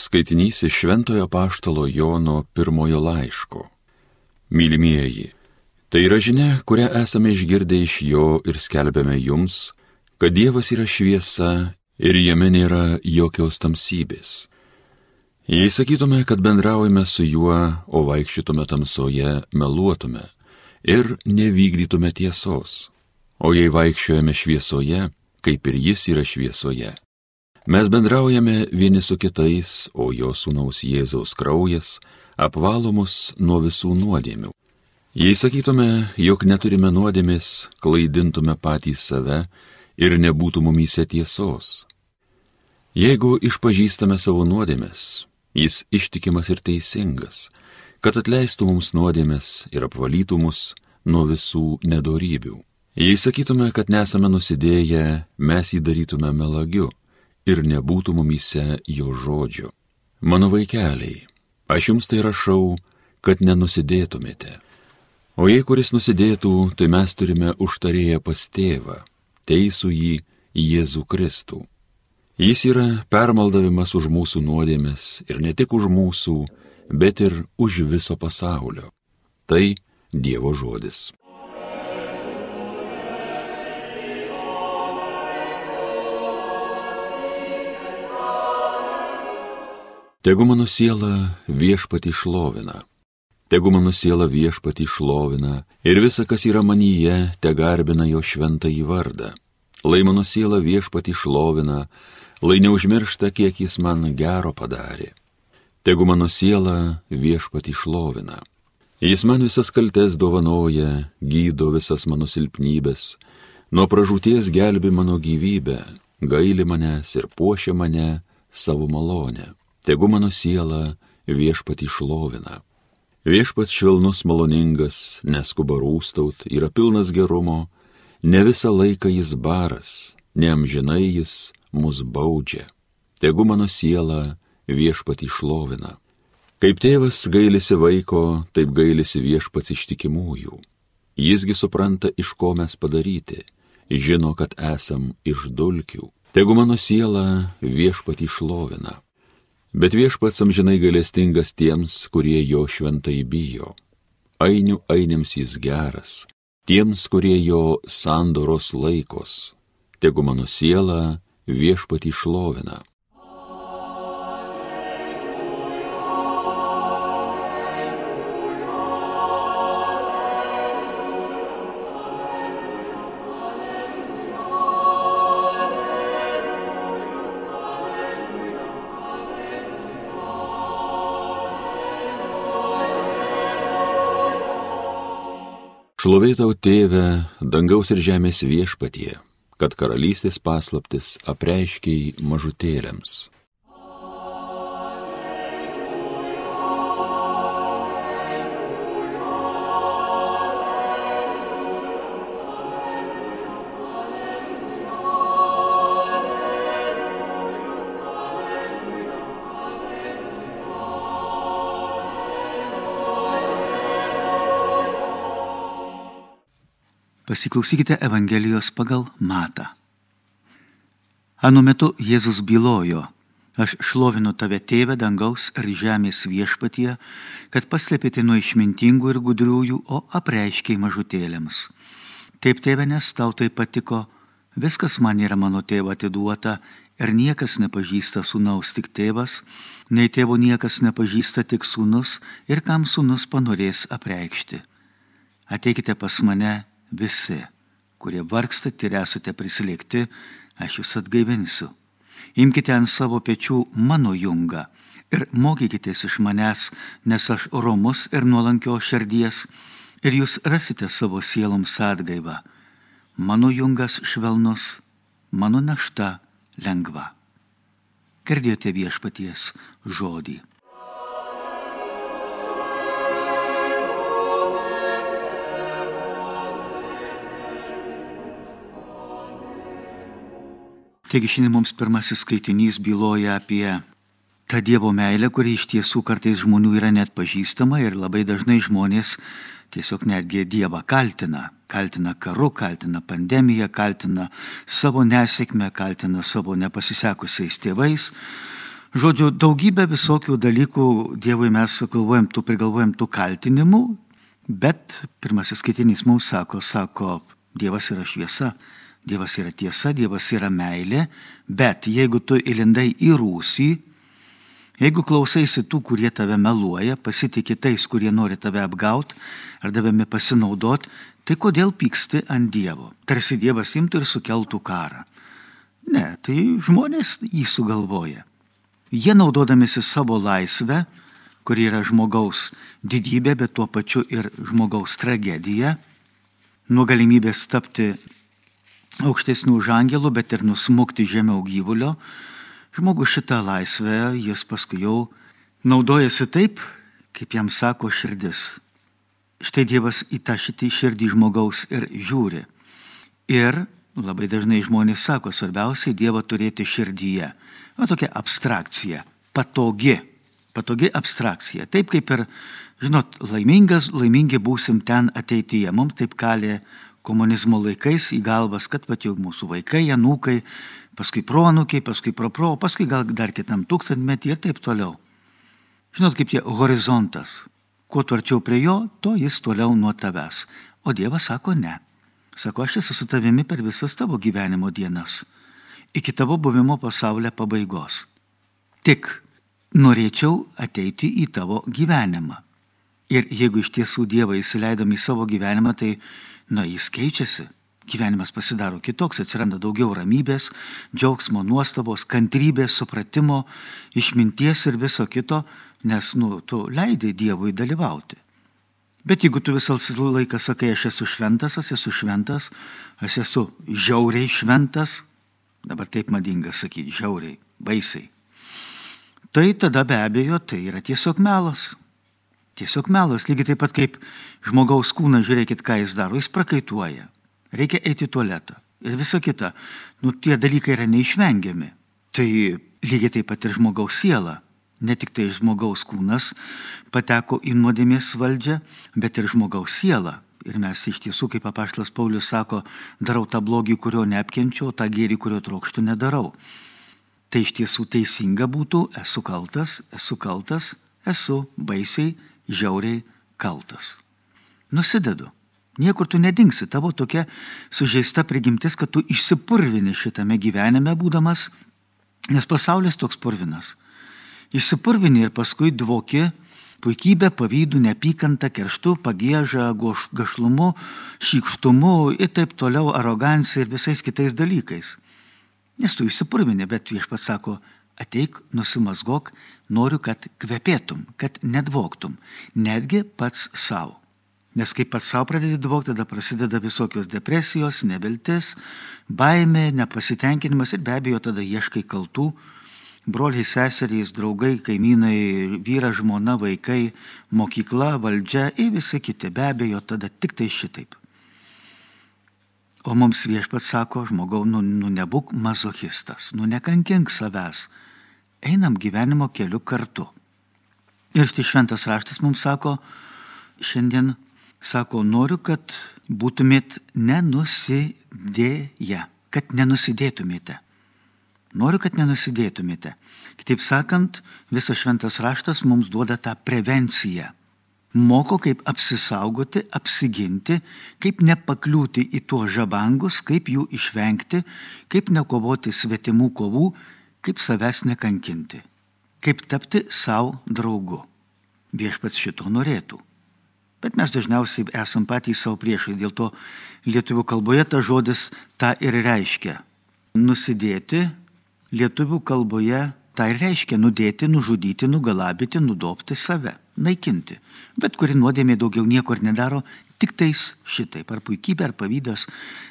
Skaitinys iš Šventojo Paštalo Jono pirmojo laiško. Mylimieji, tai yra žinia, kurią esame išgirdę iš jo ir skelbėme jums, kad Dievas yra šviesa ir jame nėra jokios tamsybės. Jei sakytume, kad bendraujame su juo, o vaikščytume tamsoje, meluotume ir nevykdytume tiesos. O jei vaikščiojame šviesoje, kaip ir jis yra šviesoje, Mes bendraujame vieni su kitais, o jo sūnaus Jėzaus kraujas apvalo mus nuo visų nuodėmių. Jei sakytume, jog neturime nuodėmės, klaidintume patys save ir nebūtų mumyse tiesos. Jeigu išpažįstame savo nuodėmės, jis ištikimas ir teisingas, kad atleistų mums nuodėmės ir apvalytų mus nuo visų nedorybių. Jei sakytume, kad nesame nusidėję, mes jį darytume melagiu ir nebūtų mumyse jo žodžio. Mano vaikeliai, aš jums tai rašau, kad nenusidėtumėte. O jei kuris nusidėtų, tai mes turime užtarėję pas tėvą, teisų jį Jėzų Kristų. Jis yra permaldavimas už mūsų nuodėmės ir ne tik už mūsų, bet ir už viso pasaulio. Tai Dievo žodis. Tegu mano siela viešpati šlovina. Tegu mano siela viešpati šlovina ir visa, kas yra manyje, te garbina jo šventą į vardą. Lai mano siela viešpati šlovina, lai neužmiršta, kiek jis man gero padarė. Tegu mano siela viešpati šlovina. Jis man visas kaltes dovanoja, gydo visas mano silpnybės, nuo pražūties gelbi mano gyvybę, gaili manęs ir puošia mane savo malonę tegu mano siela viešpat išlovina. Viešpats švelnus maloningas, neskuba rūstaut, yra pilnas gerumo, ne visą laiką jis baras, neamžinai jis mus baudžia. Tegu mano siela viešpat išlovina. Kaip tėvas gailisi vaiko, taip gailisi viešpats ištikimųjų. Jisgi supranta, iš ko mes padaryti, žino, kad esam iš dulkių. Tegu mano siela viešpat išlovina. Bet viešpats amžinai gailestingas tiems, kurie jo šventai bijo. Ainių ainiams jis geras, tiems, kurie jo sandoros laikos. Tegu mano siela viešpatį šlovina. Šlovėtau tėve, dangaus ir žemės viešpatie, kad karalystės paslaptis apreiškiai mažutėlėms. Pasiklausykite Evangelijos pagal Matą. Anu metu Jėzus bylojo, aš šlovinu tave tėvę dangaus ir žemės viešpatie, kad paslėpėte nuo išmintingų ir gudriųjų, o apreiškiai mažutėlėms. Taip tėvė, nes tau tai patiko, viskas man yra mano tėvo atiduota ir niekas nepažįsta sūnaus tik tėvas, nei tėvo niekas nepažįsta tik sūnus ir kam sūnus panorės apreikšti. Ateikite pas mane visi, kurie vargstate ir esate prislėgti, aš jūs atgaivinsiu. Imkite ant savo pečių mano jungą ir mokykitės iš manęs, nes aš romus ir nuolankio širdies, ir jūs rasite savo sieloms atgaivą. Mano jungas švelnus, mano našta lengva. Girdėjote viešpaties žodį. Taigi šiandien mums pirmasis skaitinys byloja apie tą Dievo meilę, kuri iš tiesų kartais žmonių yra net pažįstama ir labai dažnai žmonės tiesiog netgi Dievą kaltina. Kaltina karu, kaltina pandemiją, kaltina savo nesėkmę, kaltina savo nepasisekusiais tėvais, Žodžiu, daugybę visokių dalykų Dievui mes galvojam, tu prigalvojam tų kaltinimų, bet pirmasis skaitinys mums sako, sako, Dievas yra šviesa, Dievas yra tiesa, Dievas yra meilė, bet jeigu tu įlindai į rūsį, jeigu klausaisi tų, kurie tave meluoja, pasitikė tais, kurie nori tave apgauti ar davėme pasinaudoti, tai kodėl pyksti ant Dievo? Tarsi Dievas imtų ir sukeltų karą. Ne, tai žmonės jį sugalvoja. Jie naudodamėsi savo laisvę, kuri yra žmogaus didybė, bet tuo pačiu ir žmogaus tragedija, nuo galimybės tapti aukštesnių už angelų, bet ir nusmukti žemiau gyvulio, žmogus šitą laisvę jis paskui jau naudojasi taip, kaip jam sako širdis. Štai Dievas į tą šitį širdį žmogaus ir žiūri. Ir labai dažnai žmonės sako, svarbiausia Dievą turėti širdyje. O tokia abstrakcija, patogi, patogi abstrakcija. Taip kaip ir, žinot, laimingas, laimingi būsim ten ateityje. Mums taip kalė komunizmo laikais į galvas, kad pat jau mūsų vaikai, anūkai, paskui proanūkiai, paskui propro, paskui gal dar kitam tūkstantmetį ir taip toliau. Žinot, kaip tie horizontas. Kuo tu arčiau prie jo, to jis toliau nuo tavęs. O Dievas sako ne. Sako, aš esu su tavimi per visas tavo gyvenimo dienas iki tavo buvimo pasaulio pabaigos. Tik norėčiau ateiti į tavo gyvenimą. Ir jeigu iš tiesų Dievą įsileidom į savo gyvenimą, tai, na, jis keičiasi. Gyvenimas pasidaro kitoks, atsiranda daugiau ramybės, džiaugsmo, nuostabos, kantrybės, supratimo, išminties ir viso kito, nes, nu, tu leidai Dievui dalyvauti. Bet jeigu tu visą laiką sakai, aš esu šventas, aš esu šventas, aš esu žiauriai šventas, dabar taip madinga sakyti, žiauriai, baisiai, tai tada be abejo tai yra tiesiog melas. Tiesiog melas, lygiai taip pat kaip žmogaus kūnas, žiūrėkit, ką jis daro, jis prakaituoja, reikia eiti į tualetą ir visa kita. Nu, tie dalykai yra neišvengiami. Tai lygiai taip pat ir žmogaus siela. Ne tik tai žmogaus kūnas pateko į nuodėmės valdžią, bet ir žmogaus siela. Ir mes iš tiesų, kaip apaštlas Paulius sako, darau tą blogį, kurio neapkenčiau, tą gėrį, kurio trokštų, nedarau. Tai iš tiesų teisinga būtų, esu kaltas, esu kaltas, esu baisiai, žiauriai kaltas. Nusidedu. Niekur tu nedingsi, tavo tokia sužeista prigimtis, kad tu išsipurvini šitame gyvenime būdamas, nes pasaulis toks purvinas. Išsipurvini ir paskui dvoki puikybę, pavydų, neapykantą, kerštų, pagėžą, gašlumu, šykštumu ir taip toliau, arogancija ir visais kitais dalykais. Nes tu įsipurvinė, bet viešpats sako, ateik, nusimasgok, noriu, kad kvepėtum, kad nedvoktum, netgi pats savo. Nes kai pats savo pradedi dvokti, tada prasideda visokios depresijos, neviltis, baimė, nepasitenkinimas ir be abejo tada ieškai kaltų, broliai, seserys, draugai, kaimynai, vyras, žmona, vaikai, mokykla, valdžia ir visi kiti. Be abejo, tada tik tai šitaip. O mums viešpat sako, žmogau, nu, nu nebūk mazochistas, nu nekankink savęs, einam gyvenimo keliu kartu. Ir štai šventas raštas mums sako, šiandien sako, noriu, kad būtumėt nenusidėję, kad nenusidėtumėte. Noriu, kad nenusidėtumėte. Kitaip sakant, visas šventas raštas mums duoda tą prevenciją. Moko, kaip apsisaugoti, apsiginti, kaip nepakliūti į tuos žabangus, kaip jų išvengti, kaip nekovoti svetimų kovų, kaip savęs nekankinti, kaip tapti savo draugu. Viešpats šito norėtų. Bet mes dažniausiai esam patys savo priešai, dėl to lietuvių kalboje ta žodis tą ir reiškia. Nusidėti lietuvių kalboje tai reiškia nudėti, nužudyti, nugalabyti, nudopti save, naikinti. Bet kuri nuodėmė daugiau nieko ir nedaro, tik tais šitaip. Ar puikybė, ar pavydas,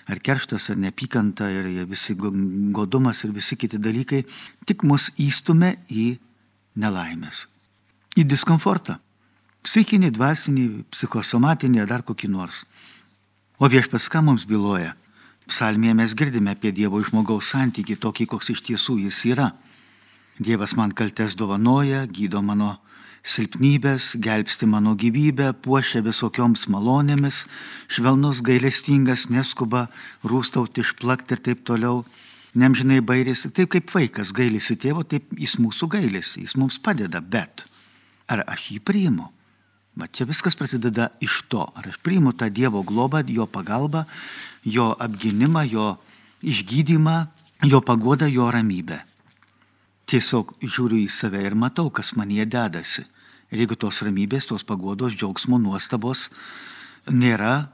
ar kerštas, ar neapykanta, ir visi godumas ir visi kiti dalykai tik mus įstumė į nelaimės. Į diskomfortą. Psichinį, dvasinį, psichosomatinį, dar kokį nors. O viešpas ką mums byloja? Psalmėje mes girdime apie Dievo žmogaus santyki tokį, koks iš tiesų jis yra. Dievas man kaltes dovanoja, gydo mano silpnybės, gelbsti mano gyvybę, puošia visokioms malonėmis, švelnus gailestingas, neskuba rūstauti, išplakti ir taip toliau. nemžinai bairėsi, taip kaip vaikas gailisi tėvo, taip jis mūsų gailisi, jis mums padeda, bet ar aš jį priimu? Va čia viskas prasideda iš to, ar aš priimu tą Dievo globą, jo pagalbą, jo apginimą, jo išgydymą, jo pagodą, jo ramybę. Tiesiog žiūriu į save ir matau, kas man jie dedasi. Ir jeigu tos ramybės, tos pagodos, džiaugsmo, nuostabos nėra,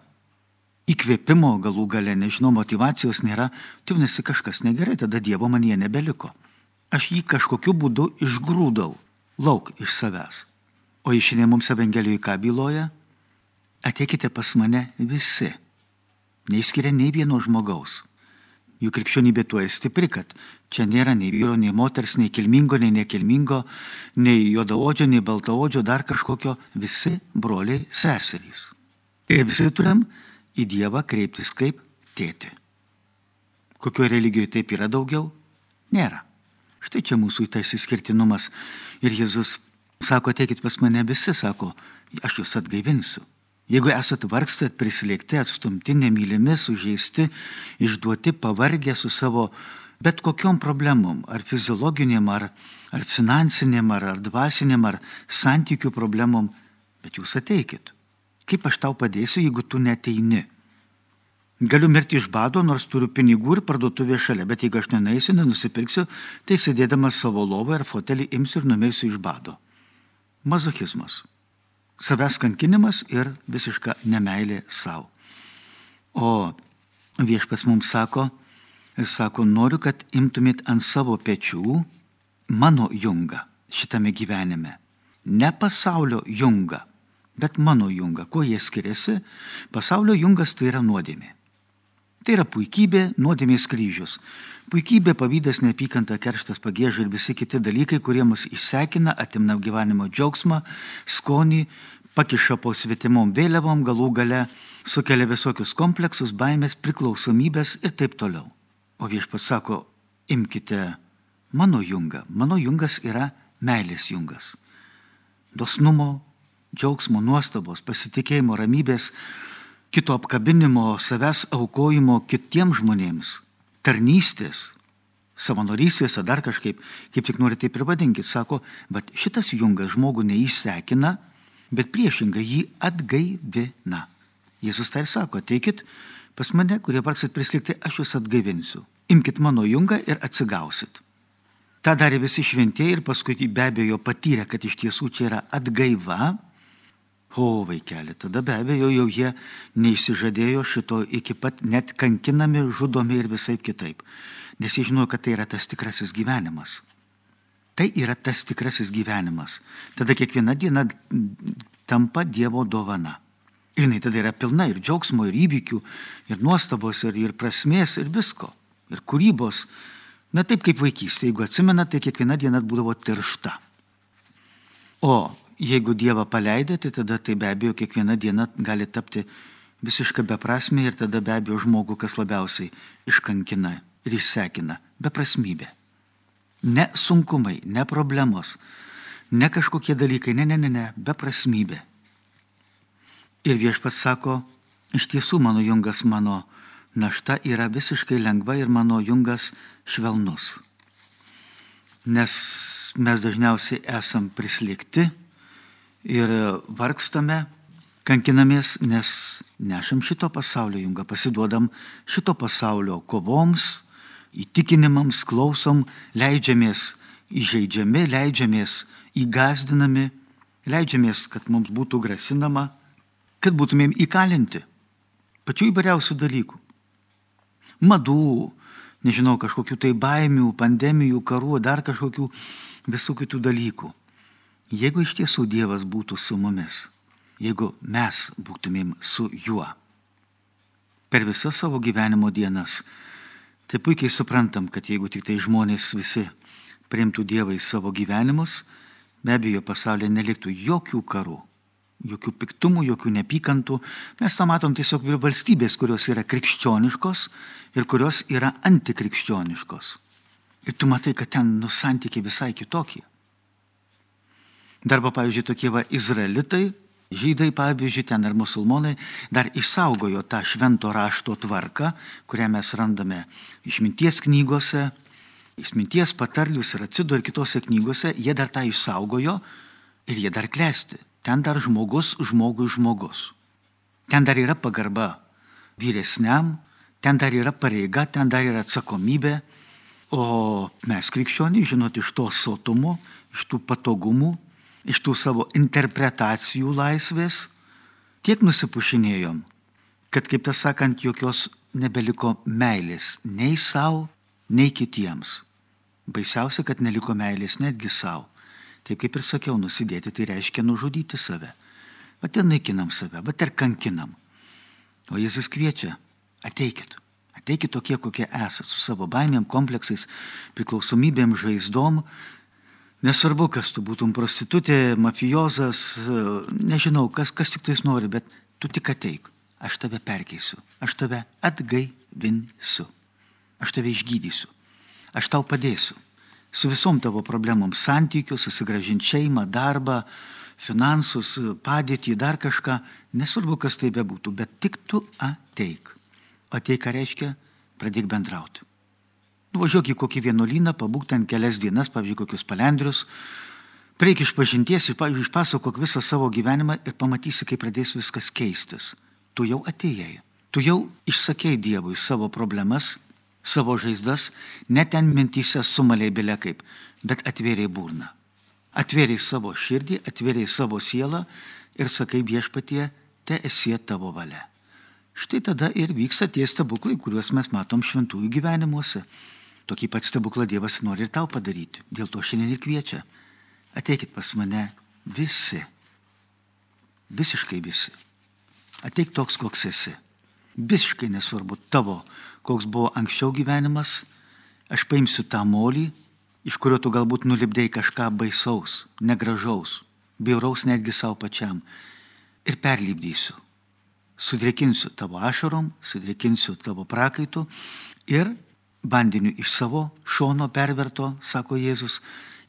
įkvėpimo galų gale, nežinau, motivacijos nėra, tai vadinasi kažkas negerai, tada Dievo man jie nebeliko. Aš jį kažkokiu būdu išgrūdau lauk iš savęs. O iš šiandien mums Evangelijoje ką byloja? Ateikite pas mane visi. Neišskiria nei vieno žmogaus. Jų krikščionybė tuo stipri, kad čia nėra nei vyro, nei moters, nei kilmingo, nei nekilmingo, nei juodaodžio, nei baltaodžio, dar kažkokio. Visi broliai seserys. Ir visi turim į Dievą kreiptis kaip tėti. Kokioje religijoje taip yra daugiau? Nėra. Štai čia mūsų tas įskirtinumas. Ir Jėzus Sako, ateikit pas mane visi, sako, aš jūs atgaivinsiu. Jeigu esat vargstat, prislėgti, atstumti, nemylimi, sužeisti, išduoti, pavargę su savo bet kokiom problemom, ar fiziologiniam, ar, ar finansiniam, ar, ar dvasiniam, ar santykių problemom, bet jūs ateikit. Kaip aš tau padėsiu, jeigu tu neteini? Galiu mirti iš bado, nors turiu pinigų ir parduotuvė šalia, bet jeigu aš nenaisiu, nenusipirksiu, tai sėdėdamas savo lovą ar fotelį imsiu ir numeisiu iš bado mazochizmas. Savęs kankinimas ir visiška nemailė savo. O viešpas mums sako, sako, noriu, kad imtumėt ant savo pečių mano jungą šitame gyvenime. Ne pasaulio jungą, bet mano jungą. Kuo jie skiriasi? Pasaulio jungas tai yra nuodėmė. Tai yra puikybė, nuodėmės kryžius. Puikybė, pavydas, neapykanta, kerštas, pagėža ir visi kiti dalykai, kurie mus išsekina, atimna gyvenimo džiaugsmą, skonį, pakiša po svetimom vėliavom, galų gale sukelia visokius kompleksus, baimės, priklausomybės ir taip toliau. O viešpats sako, imkite mano jungą. Mano jungas yra meilės jungas. Dosnumo, džiaugsmo, nuostabos, pasitikėjimo, ramybės, kito apkabinimo, savęs aukojimo kitiems žmonėms tarnystės, savanorystės ar dar kažkaip, kaip tik nori taip ir vadinkit, sako, bet šitas jungas žmogų neįsekina, bet priešingai jį atgaivina. Jėzus tai sako, ateikit pas mane, kurie vargsit prislikti, aš jūs atgaivinsiu. Imkite mano jungą ir atsigausit. Ta darė visi šventieji ir paskui be abejo patyrė, kad iš tiesų čia yra atgaiva, O vaikeli, tada be abejo jau jie neišsižadėjo šito iki pat net kankinami, žudomi ir visai kitaip. Nes jie žinojo, kad tai yra tas tikrasis gyvenimas. Tai yra tas tikrasis gyvenimas. Tada kiekviena diena tampa Dievo dovana. Ir jinai tada yra pilna ir džiaugsmo, ir įvykių, ir nuostabos, ir, ir prasmės, ir visko. Ir kūrybos. Na taip kaip vaikystė, jeigu atsimena, tai kiekviena diena būdavo tiršta. O jeigu Dievą paleidai, tai tada tai be abejo kiekviena diena gali tapti visiškai beprasmė ir tada be abejo žmogų, kas labiausiai iškankina ir išsekina - beprasmybė. Ne sunkumai, ne problemos, ne kažkokie dalykai, ne, ne, ne, ne, beprasmybė. Ir viešpats sako, iš tiesų mano jungas, mano našta yra visiškai lengva ir mano jungas švelnus. Nes mes dažniausiai esam prislėgti ir vargstame, kankinamės, nes nešam šito pasaulio jungą, pasiduodam šito pasaulio kovoms, įtikinimams, klausom, leidžiamės įžeidžiami, leidžiamės įgazdinami, leidžiamės, kad mums būtų grasinama, kad būtumėm įkalinti pačių įvairiausių dalykų. Madų, nežinau, kažkokių tai baimių, pandemijų, karų, dar kažkokių visų kitų dalykų. Jeigu iš tiesų Dievas būtų su mumis, jeigu mes būtumėm su juo per visas savo gyvenimo dienas, tai puikiai suprantam, kad jeigu tik tai žmonės visi priimtų Dievą į savo gyvenimus, be abejo pasaulyje neliktų jokių karų, jokių piktumų, jokių nepykantų. Mes tą matom tiesiog valstybės, kurios yra krikščioniškos ir kurios yra antikrikščioniškos. Ir tu matai, kad ten nusantykiai visai kitokie. Darba, pavyzdžiui, tokie va izraelitai Žydai, pavyzdžiui, ten ir musulmonai dar išsaugojo tą švento rašto tvarką, kurią mes randame išminties knygose, išminties patarlius ir atsido ir kitose knygose, jie dar tą išsaugojo ir jie dar klesti. Ten dar žmogus žmogui žmogus. Ten dar yra pagarba vyresniam, ten dar yra pareiga, ten dar yra atsakomybė. O mes krikščionys, žinot, iš to sotumo, iš tų patogumų, iš tų savo interpretacijų laisvės, tiek nusipušinėjom, kad, kaip tas sakant, jokios nebeliko meilės nei savo, nei kitiems. Baisiausia, kad neliko meilės netgi savo. Taip kaip ir sakiau, nusidėti tai reiškia nužudyti save. Bet ir naikinam save, bet ir kankinam. O Jėzus kviečia, ateikit. Ateikit tokie, kokie esate, su savo baimėm, kompleksais, priklausomybėm, žaizdom, Nesvarbu, kas tu būtum prostitutė, mafijozas, nežinau, kas, kas tik tais nori, bet tu tik ateik. Aš tave perkeisiu, aš tave atgaivinsiu, aš tave išgydysiu, aš tau padėsiu. Su visom tavo problemom - santykiu, susigražinti šeimą, darbą, finansus, padėtį, dar kažką, nesvarbu, kas tai bebūtų, bet tik tu ateik. Ateik, ką reiškia, pradėk bendrauti. Nuvažiuok į kokį vienuolyną, pabūk ten kelias dienas, pavyzdžiui, kokius palendrius, prieik iš pažinties ir, pavyzdžiui, išpasakok visą savo gyvenimą ir pamatysi, kaip pradės viskas keistis. Tu jau atėjai. Tu jau išsakėjai Dievui savo problemas, savo žaizdas, net ten mintyse sumalė bilė kaip, bet atvėrė burną. Atvėrė savo širdį, atvėrė savo sielą ir sakai viešpatie, te esie tavo valia. Štai tada ir vyksta tie stebuklai, kuriuos mes matom šventųjų gyvenimuose. Tokį pat stebuklą Dievas nori ir tau padaryti. Dėl to šiandien ir kviečia. Ateikit pas mane visi. Visiškai visi. Ateik toks, koks esi. Visiškai nesvarbu tavo, koks buvo anksčiau gyvenimas. Aš paimsiu tą molį, iš kurio tu galbūt nulipdėjai kažką baisaus, negražaus, bjauraus netgi savo pačiam. Ir perlipdysiu. Sudrėkinsiu tavo ašarom, sudrėkinsiu tavo prakaitu ir vandeniu iš savo šono perverto, sako Jėzus,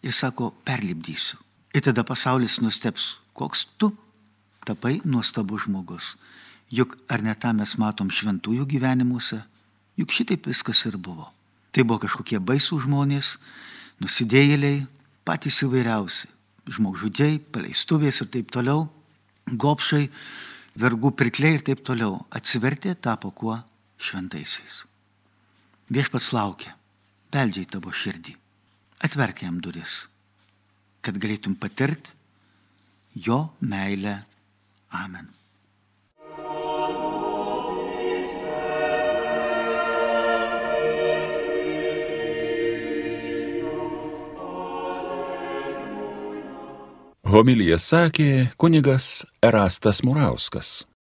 ir sako, perlipdysiu. Ir tada pasaulis nusteps, koks tu tapai nuostabus žmogus. Juk ar ne tą mes matom šventųjų gyvenimuose, juk šitaip viskas ir buvo. Tai buvo kažkokie baisų žmonės, nusidėjėliai, patys įvairiausi, žmogžudžiai, paleistuvės ir taip toliau, gopšai, vergų pirkliai ir taip toliau. Atsivertė, tapo kuo šventaisiais. Viešpats laukia, beldžia į tavo širdį. Atverk jam duris, kad galėtum patirti jo meilę. Amen. Homilija sakė kunigas Erastas Murauskas.